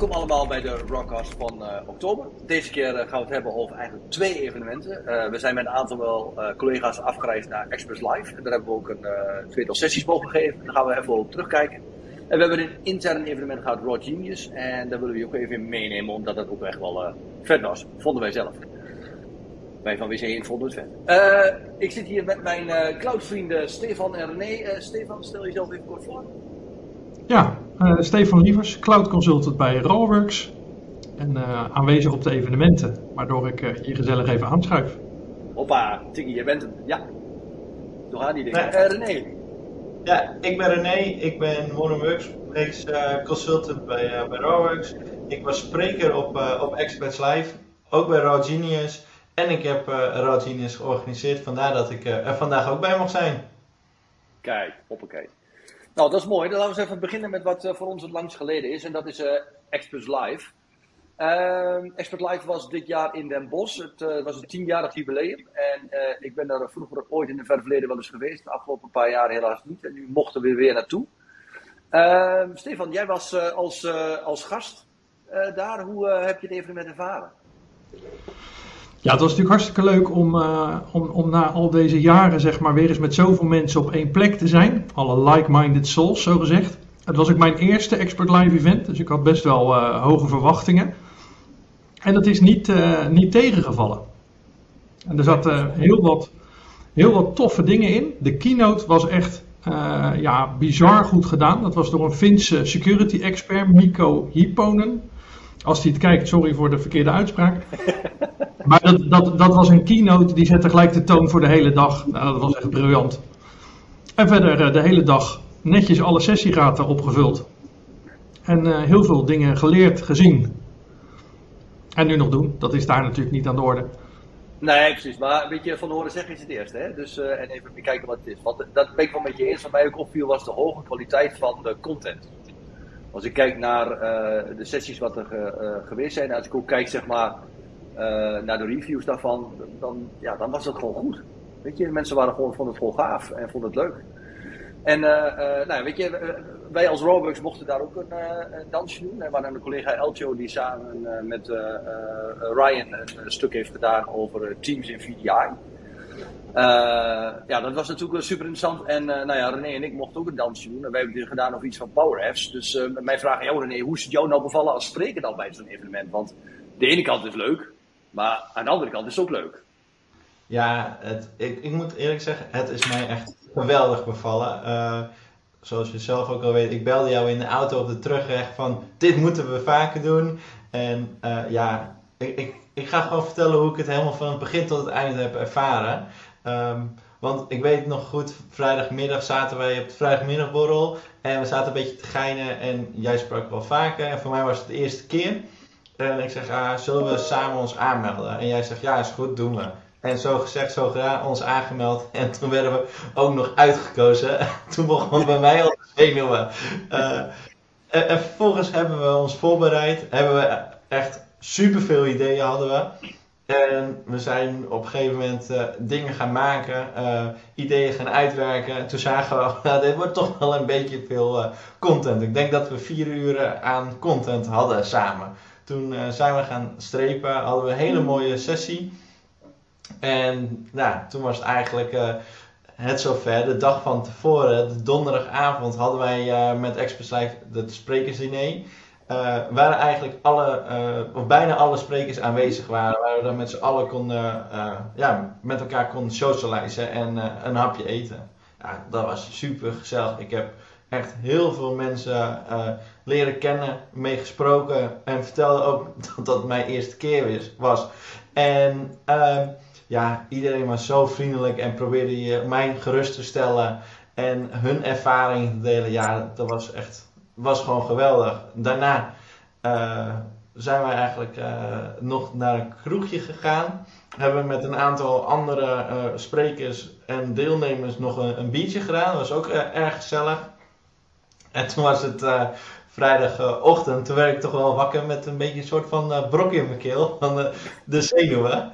welkom allemaal bij de Rockcast van uh, oktober. Deze keer uh, gaan we het hebben over eigenlijk twee evenementen. Uh, we zijn met een aantal wel, collega's afgereisd naar Express Live. En daar hebben we ook een tweetal sessies mogen geven. Daar gaan we even op terugkijken. En we hebben een intern evenement gehad, Raw Genius. En daar willen we je ook even in meenemen, omdat dat ook echt wel vet was. Vonden wij zelf. Wij van WC vonden het vet. ik zit hier met mijn cloudvrienden Stefan en René. Stefan, stel jezelf even kort voor. Ja, uh, Stefan Lievers, Cloud Consultant bij Rawworks. En uh, aanwezig op de evenementen, waardoor ik uh, hier gezellig even aanschuif. Hoppa, Tiggy, jij bent hem. Ja. Zo gaan die dingen. Nee. René. Ja, ik ben René. Ik ben Modernworks Consultant bij, bij Rawworks. Ik was spreker op, op Experts Live, ook bij Raw Genius. En ik heb Raw Genius georganiseerd, vandaar dat ik er vandaag ook bij mag zijn. Kijk, hoppakee. Nou, dat is mooi. Dan laten we eens even beginnen met wat uh, voor ons het langst geleden is. En dat is uh, Experts Live. Uh, Expert Live was dit jaar in Den Bosch. Het uh, was een tienjarig jubileum. En ik ben daar vroeger ooit in het verleden wel eens geweest. De afgelopen paar jaar helaas niet. En nu mochten we weer naartoe. Ehm, Stefan, jij was als, als gast daar. Hoe heb je het evenement ervaren? Ja, het was natuurlijk hartstikke leuk om, uh, om, om na al deze jaren zeg maar weer eens met zoveel mensen op één plek te zijn. Alle like-minded souls, zo gezegd. Het was ook mijn eerste Expert Live event, dus ik had best wel uh, hoge verwachtingen. En dat is niet, uh, niet tegengevallen. En er zaten heel wat, heel wat toffe dingen in. De keynote was echt ja, bizar goed gedaan. Dat was door een Finse security expert, Mikko Hipponen. Als hij het kijkt, sorry voor de verkeerde uitspraak. Maar dat, dat, dat was een keynote, die zette gelijk de toon voor de hele dag. Nou, dat was echt briljant. En verder uh, de hele dag netjes alle sessiegaten opgevuld. En uh, heel veel dingen geleerd, gezien. En nu nog doen, dat is daar natuurlijk niet aan de orde. Nee, precies. Maar een beetje van horen zeggen is het eerste. Hè? Dus, uh, en even kijken wat het is. Want dat ben ik wel met je eens. Wat mij ook opviel was de hoge kwaliteit van de content. Als ik kijk naar de sessies wat er geweest zijn. Als ik ook kijk zeg maar uh, naar de reviews daarvan, dan, ja, dan was het gewoon goed. Weet je, mensen waren gewoon, vonden het gewoon gaaf en vonden het leuk. En uh, uh, nou, weet je, wij als Robux mochten daar ook een, dansje doen. En waar een collega Eltjo die samen met Ryan een, stuk heeft gedaan over teams in VDI. Ja, dat was natuurlijk super interessant. En nou ja, René en ik mochten ook een dansje doen. En wij hebben gedaan over iets van Power Apps. Dus mijn vraag aan jou René, hoe is het jou nou bevallen als spreker dan bij zo'n evenement? Want de ene kant is leuk, maar aan de andere kant is het ook leuk. Ja, het, ik, ik moet eerlijk zeggen, het is mij echt geweldig bevallen. Zoals je zelf ook al weet, ik belde jou in de auto op de terugweg van dit moeten we vaker doen. En ja, ik, ik, ik, ga gewoon vertellen hoe ik het helemaal van het begin tot het einde heb ervaren. Um, want ik weet nog goed, vrijdagmiddag zaten wij op het vrijdagmiddagborrel en we zaten een beetje te geinen en jij sprak wel vaker. En voor mij was het de eerste keer. En ik zeg, ah, zullen we samen ons aanmelden? En jij zegt, ja, is goed, doen we. En zo gezegd, zo gedaan, ons aangemeld. En toen werden we ook nog uitgekozen. toen begon bij mij al te zenuwen. Uh, en, en, vervolgens hebben we ons voorbereid. Hebben we echt superveel ideeën hadden we. En we zijn op een gegeven moment uh, dingen gaan maken, uh, ideeën gaan uitwerken. Toen zagen we, nou, dit wordt toch wel een beetje veel content. Ik denk dat we vier uur aan content hadden samen. Toen zijn we gaan strepen, hadden we een hele mooie sessie. En nou, toen was het eigenlijk het zover. De dag van tevoren, de donderdagavond, hadden wij met Express Live het sprekersdiner. Waren eigenlijk alle, of bijna alle sprekers aanwezig waren. Waar we dan met z'n allen konden, ja, met elkaar konden socializen en een hapje eten. Ja, dat was super gezellig. Ik heb echt heel veel mensen leren kennen, meegesproken en vertelde ook dat dat mijn eerste keer was. En uh, ja, iedereen was zo vriendelijk en probeerde je mij gerust te stellen en hun ervaring te delen. Ja, dat was echt, was gewoon geweldig. Daarna uh, zijn wij eigenlijk nog naar een kroegje gegaan. Hebben met een aantal andere sprekers en deelnemers nog een, een biertje gedaan. Dat was ook erg gezellig. En toen was het uh, vrijdagochtend, toen werd ik toch wel wakker met een beetje een soort van uh, brok in mijn keel van de, zenuwen.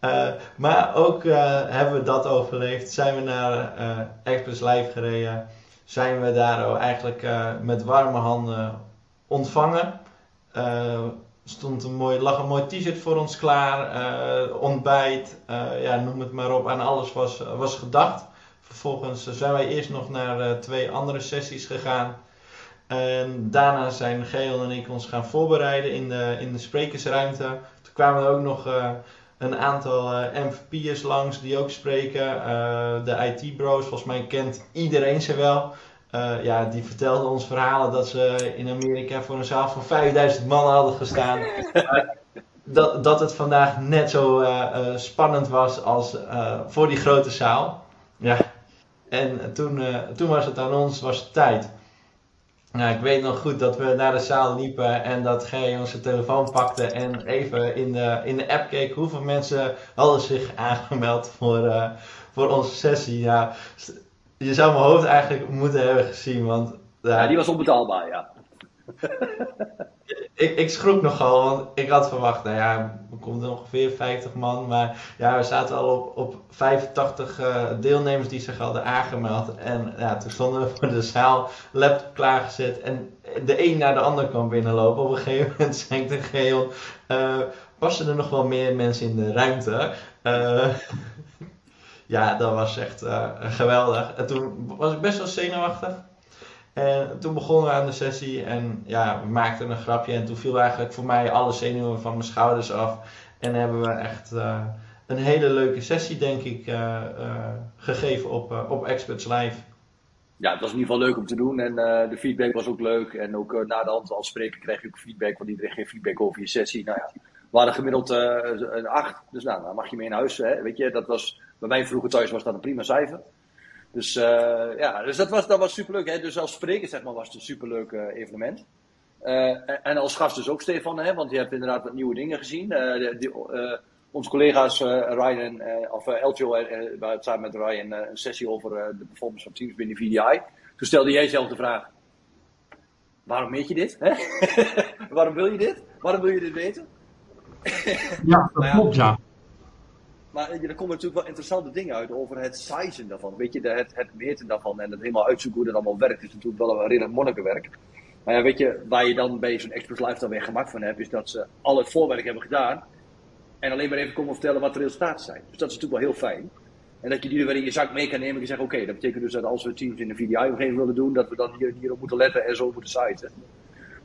Uh, maar ook hebben we dat overleefd, zijn we naar Express Live gereden, zijn we daar eigenlijk met warme handen ontvangen. stond een mooi, lag een mooi t-shirt voor ons klaar, ontbijt, ja, noem het maar op. Aan alles was, was gedacht. Vervolgens zijn wij eerst nog naar twee andere sessies gegaan. En daarna zijn Geel en ik ons gaan voorbereiden in de, in de sprekersruimte. Toen kwamen er ook nog een aantal eh, MVP'ers langs die ook spreken. Uh, de IT-bros, volgens mij kent iedereen ze wel. ja, die vertelden ons verhalen dat ze in Amerika voor een zaal van 5000 man hadden gestaan. dat, dat het vandaag net zo spannend was als voor die grote zaal. Ja. En toen, toen was het aan ons, was het tijd. Nou, ik weet nog goed dat we naar de zaal liepen en dat G onze telefoon pakte en even in de, in de app keek hoeveel mensen hadden zich aangemeld voor, uh, voor onze sessie. Ja, je zou mijn hoofd eigenlijk moeten hebben gezien, want... ja, die was onbetaalbaar, ja. ik, ik schrok nogal, want ik had verwacht, nou ja, er komt ongeveer 50 man. Maar ja, we zaten al op, op 85 uh, eh, deelnemers die zich hadden aangemeld. En ja, toen stonden we voor de zaal, laptop klaargezet. En de een naar de ander kwam binnenlopen. Op een gegeven moment zei ik tegen Geon, uh, passen er nog wel meer mensen in de ruimte? Uh, ja, dat was echt geweldig. En toen was ik best wel zenuwachtig. En toen begonnen we aan de sessie en ja, we maakten een grapje en toen viel eigenlijk voor mij alle zenuwen van mijn schouders af. En hebben we echt uh, een hele leuke sessie, denk ik, uh, uh, gegeven op, op Experts Live. Ja, het was in ieder geval leuk om te doen en de feedback was ook leuk. En ook na de hand als spreker kreeg je ook feedback, want iedereen geeft feedback over je sessie. Nou ja, we waren gemiddeld een 8, dus nou, mag je mee in huis. Hè? Weet je, dat was, bij mij vroeger thuis was dat een prima cijfer. Dus uh, ja, dus dat was, dat was superleuk. Hè? Dus als spreker zeg maar, was het een superleuk uh, evenement. Uh, en als gast dus ook Stefan, hè? want je hebt inderdaad wat nieuwe dingen gezien. Die, onze collega's Ryan en, of Eljo uh, samen met Ryan een sessie over de performance van teams binnen VDI. Toen stelde jij zelf de vraag, waarom meet je dit? Hè? waarom wil je dit? Waarom wil je dit weten? ja, dat klopt ja. Maar er komen natuurlijk wel interessante dingen uit over het sizen daarvan. Weet je, de, het, het meten daarvan en het helemaal uitzoeken hoe dat allemaal werkt, is natuurlijk wel een redelijk monnikenwerk. Maar ja, weet je, waar je dan bij zo'n Express Live dan weer gemak van hebt, is dat ze al het voorwerk hebben gedaan. En alleen maar even komen vertellen wat de resultaten zijn. Dus dat is natuurlijk wel heel fijn. En dat je die er weer in je zak mee kan nemen en zeggen, oké, dat betekent dus dat als we teams in een VDI-omgeving willen doen, dat we dan hier, hierop moeten letten en zo moeten siten.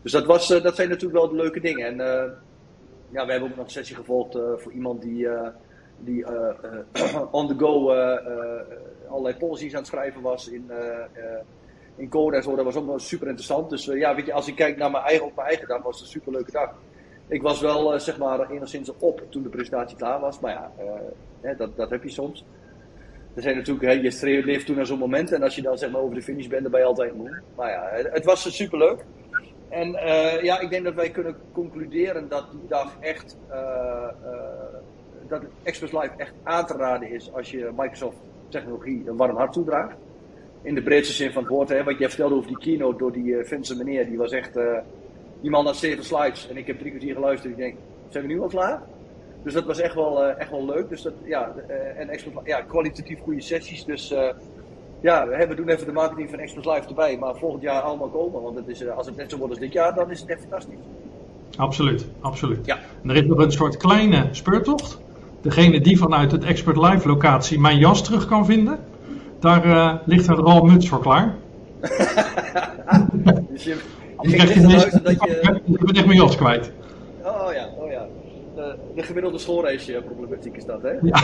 Dus dat, was, uh, dat zijn natuurlijk wel de leuke dingen. En uh, ja, we hebben ook nog een sessie gevolgd voor iemand die die uh, uh, on the go uh, allerlei policies aan het schrijven was in, in code en zo. Dat was ook super interessant. Dus ja, weet je, als ik kijk naar mijn eigen, op mijn eigen dag, was het een super leuke dag. Ik was wel, zeg maar, enigszins op toen de presentatie klaar was. Maar ja, hè, dat, dat heb je soms. Er zijn natuurlijk, hè, je leeft toen naar zo'n moment. En als je dan zeg maar over de finish bent, dan ben je altijd moe. Maar ja, het, het was super leuk. En ja, ik denk dat wij kunnen concluderen dat die dag echt dat Express Live echt aan te raden is als je Microsoft technologie een warm hart toedraagt. In de breedste zin van het woord. Hè, wat jij vertelde over die keynote door die Vincent meneer. Die was echt, uh, die man had zeven slides. En ik heb drie kwartier geluisterd. Ik denk, zijn we nu al klaar? Dus dat was echt wel, uh, echt wel leuk. Dus dat, ja, en Express ja, kwalitatief goede sessies. Dus ja, we doen even de marketing van Express Live erbij. Maar volgend jaar allemaal komen. Want het is, als het net zo wordt als dit jaar, dan is het echt fantastisch. Absoluut, absoluut. Ja. En er is nog een soort kleine speurtocht degene die vanuit het Expert Live locatie mijn jas terug kan vinden, daar uh, ligt een rol muts voor klaar. dus je, je je dat je... Ik ben echt mijn jas kwijt. Oh ja, oh ja. De, de gemiddelde schoolreisje problematiek is dat, hè? Ja.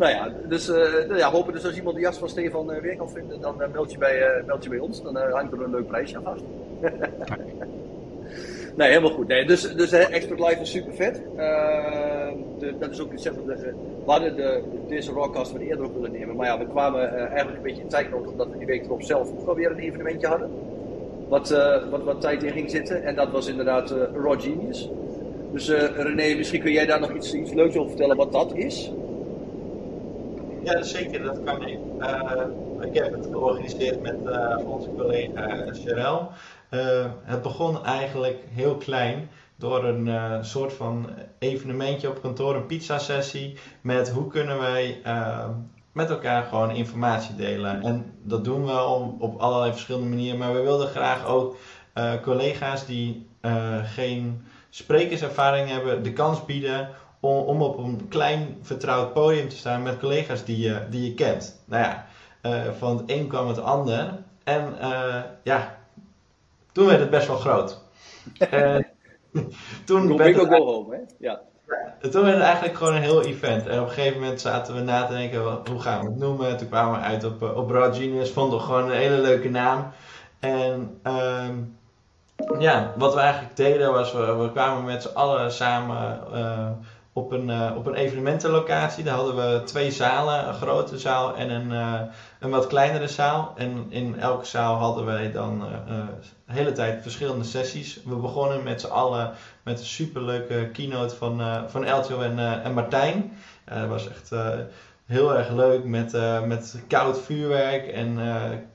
nou ja, dus uh, ja, hopen dus als iemand de jas van Stefan uh, weer kan vinden, dan meld, je bij, meld je bij ons. Dan hangt er een leuk prijsje aan vast. Nee, helemaal goed. Nee, dus dus Expert Live is super vet. Uh, de, dat is ook, zeg maar, de, we hadden de, deze Rawcast wat eerder op willen nemen. Maar ja, we kwamen uh, eigenlijk een beetje in tijdnood omdat we die week erop zelf ook alweer een evenementje hadden. Wat, uh, wat, wat tijd in ging zitten. En dat was inderdaad Raw Genius. Dus René, misschien kun jij daar nog iets, iets leuks over vertellen wat dat is? Ja, zeker, dat kan ik. Ik heb het georganiseerd met onze collega Sherelle. Uh, het begon eigenlijk heel klein door een soort van evenementje op kantoor, een pizza sessie met hoe kunnen wij met elkaar gewoon informatie delen. En dat doen we op, op allerlei verschillende manieren. Maar we wilden graag ook collega's die geen sprekerservaring hebben, de kans bieden om, om, op een klein vertrouwd podium te staan met collega's die je, die je kent. Nou ja, van het een kwam het ander. En ja, toen werd het best wel groot. toen werd het, go home, hè? Ja. Toen werd het eigenlijk gewoon een heel event. En op een gegeven moment zaten we na te denken, hoe gaan we het noemen? Toen kwamen we uit op, op Broad Genius, vonden we gewoon een hele leuke naam. En um, ja, wat we eigenlijk deden was, we, we kwamen met z'n allen samen uh, op, een, uh, op een evenementenlocatie. Daar hadden we twee zalen, een grote zaal en een, uh, een wat kleinere zaal. En in elke zaal hadden wij dan de hele tijd verschillende sessies. We begonnen met z'n allen met een superleuke keynote van, van Eltio en, en Martijn. dat was echt heel erg leuk met, met koud vuurwerk en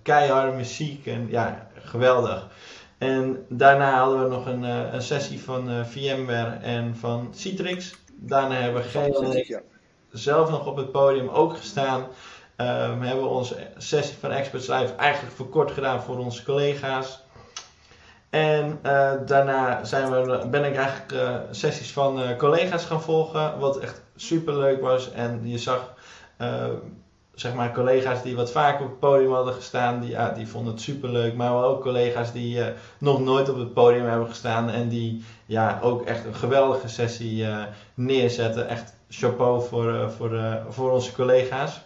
keiharde muziek. En ja, geweldig. En daarna hadden we nog een, een sessie van VMware en van Citrix. Daarna hebben we zelf nog op het podium ook gestaan. Um, we hebben onze sessie van Experts Live eigenlijk verkort gedaan voor onze collega's. En uh, daarna zijn we, ben ik eigenlijk sessies van collega's gaan volgen, wat echt super leuk was. En je zag zeg maar, collega's die wat vaker op het podium hadden gestaan, die, ja, die vonden het superleuk. Maar ook collega's die uh, nog nooit op het podium hebben gestaan en die ja, ook echt een geweldige sessie uh, neerzetten. Echt chapeau voor, uh, voor, voor onze collega's.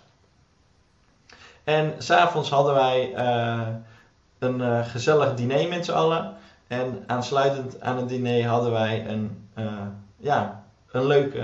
En s'avonds hadden wij een gezellig diner met z'n allen. En aansluitend aan het diner hadden wij een, ja, een leuk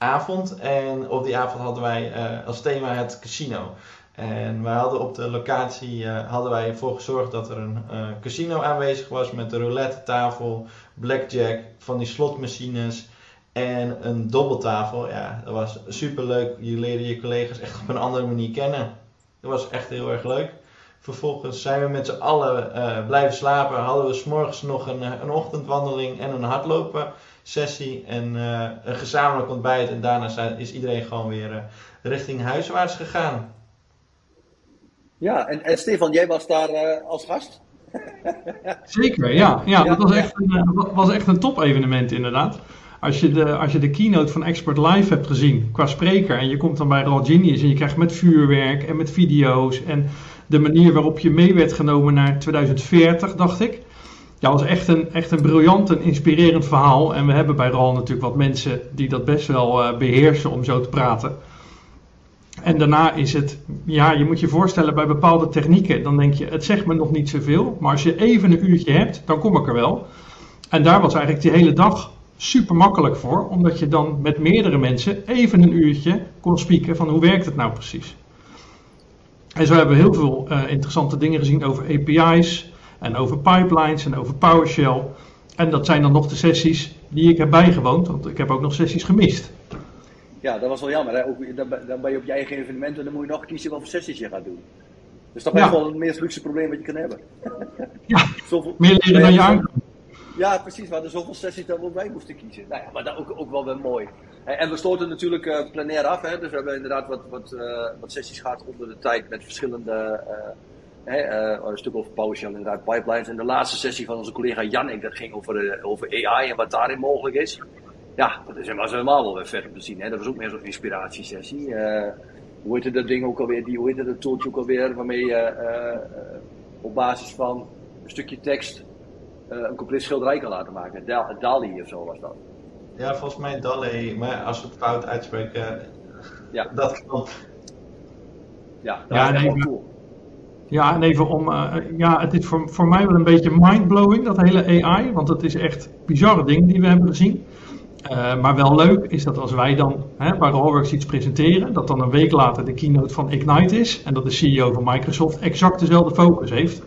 avond. En op die avond hadden wij uh, als thema het casino. En wij hadden op de locatie uh, hadden wij ervoor gezorgd dat er een uh, casino aanwezig was met een roulette tafel, blackjack, van die slotmachines en een dobbeltafel. Ja, dat was super leuk. Je leerde je collega's echt op een andere manier kennen. Dat was echt heel erg leuk. Vervolgens zijn we met z'n allen blijven slapen. Hadden we s'morgens nog een, een ochtendwandeling en een hardlopen sessie en uh, een gezamenlijk ontbijt. En daarna is iedereen gewoon weer uh, richting huiswaarts gegaan. Ja, en, en Stefan, jij was daar uh, als gast? Zeker, ja. ja, dat was echt een, was echt een top evenement inderdaad. Als je, de, als je de keynote van Expert Live hebt gezien qua spreker en je komt dan bij Raw Genius en je krijgt met vuurwerk en met video's en de manier waarop je mee werd genomen naar 2040, dacht ik ja, was echt een, echt een briljant en inspirerend verhaal. En we hebben bij RAL natuurlijk wat mensen die dat best wel uh, beheersen om zo te praten. En daarna is het, ja, je moet je voorstellen bij bepaalde technieken, dan denk je, het zegt me nog niet zoveel. Maar als je even een uurtje hebt, dan kom ik er wel. En daar was eigenlijk die hele dag super makkelijk voor, omdat je dan met meerdere mensen even een uurtje kon spieken van hoe werkt het nou precies. En zo hebben we heel veel uh, interessante dingen gezien over API's, en over pipelines en over PowerShell. En dat zijn dan nog de sessies die ik heb bijgewoond, want ik heb ook nog sessies gemist. Ja, dat was wel jammer. Hè? Ook, dan, ben je op je eigen evenement en dan moet je nog kiezen wat voor sessies je gaat doen. Dus dat is ja. wel het meest luxe probleem wat je kan hebben. ja, zoveel, meer leren dan je aankomt. Ja, precies. We hadden zoveel sessies dat we bij moesten kiezen. Nou ja, maar dat ook, ook wel weer mooi. En we stoten natuurlijk uh, plenair af. Hè? Dus we hebben inderdaad wat, wat, uh, wat sessies gehad onder de tijd met verschillende uh, uh, een stuk over PowerShell inderdaad, pipelines. En de laatste sessie van onze collega Jannik, dat ging over, uh, over AI en wat daarin mogelijk is. Ja, dat is helemaal wel weer vet om te zien. Hè? Dat was ook meer zo'n inspiratiesessie. Uh, hoe heette dat ding ook alweer, die, hoe heette dat tooltje ook alweer, waarmee je op basis van een stukje tekst een compleet schilderij kan laten maken. DALI of zo was dat. Ja, volgens mij DALI, maar als we het fout uitspreken, ja. dat klopt. Ja, dat ja, is nee, cool. Ja, en even om. Uh, ja, het is voor, voor mij wel een beetje mindblowing, dat hele AI. Want het is echt bizarre dingen die we hebben gezien. Uh, maar wel leuk is dat als wij dan hè, bij Rawworks iets presenteren, dat dan een week later de keynote van Ignite is. En dat de CEO van Microsoft exact dezelfde focus heeft.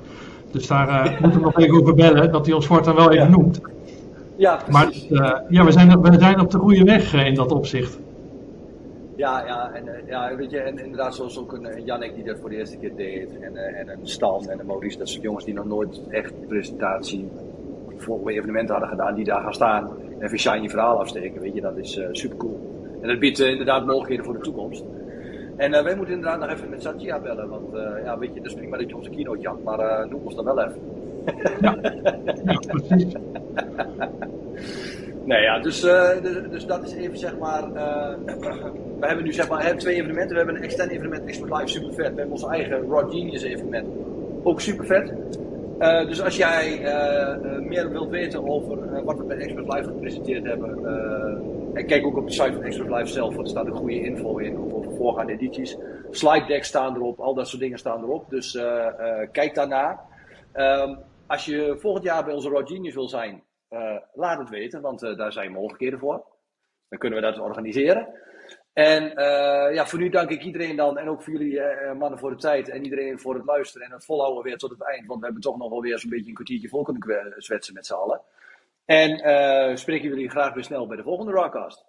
Dus daar uh, moeten we nog even over bellen, dat hij ons voortaan wel even ja. noemt. Ja, precies. Maar ja, we zijn, we zijn op de goede weg in dat opzicht. Ja, ja, en, uh, ja, weet je, en inderdaad zoals ook een, een Jannik die dat voor de eerste keer deed. En, uh, en een Stan en een Maurice, dat soort jongens die nog nooit echt presentatie voor evenementen hadden gedaan, die daar gaan staan en even shiny verhaal afsteken, weet je, dat is uh, super cool. En dat biedt inderdaad mogelijkheden voor de toekomst. En wij moeten inderdaad nog even met Satya bellen. Want ja, weet je, dat is prima dat je onze keynote jat, maar noem ons dan wel even. Ja, ja precies. Nee, ja, dus, uh, dus, dus, dat is even zeg maar. Uh, we hebben nu zeg maar twee evenementen. We hebben een extern evenement, Expert Live, super vet. We hebben ons eigen Raw Genius evenement, ook super vet. Uh, dus als jij meer wilt weten over wat we bij Expert Live gepresenteerd hebben, en kijk ook op de site van Expert Live zelf, want er staat een goede info in over voorgaande edities. Slide decks staan erop, al dat soort dingen staan erop. Dus kijk daarna. Um, als je volgend jaar bij onze Raw Genius wil zijn, uh, laat het weten, want uh, daar zijn mogelijkheden voor. Dan kunnen we dat organiseren. En uh, ja, voor nu dank ik iedereen dan en ook voor jullie mannen voor de tijd en iedereen voor het luisteren en het volhouden weer tot het eind. Want we hebben toch nog wel weer zo'n beetje een kwartiertje vol kunnen zwetsen met z'n allen. En spreken jullie graag weer snel bij de volgende Rockcast.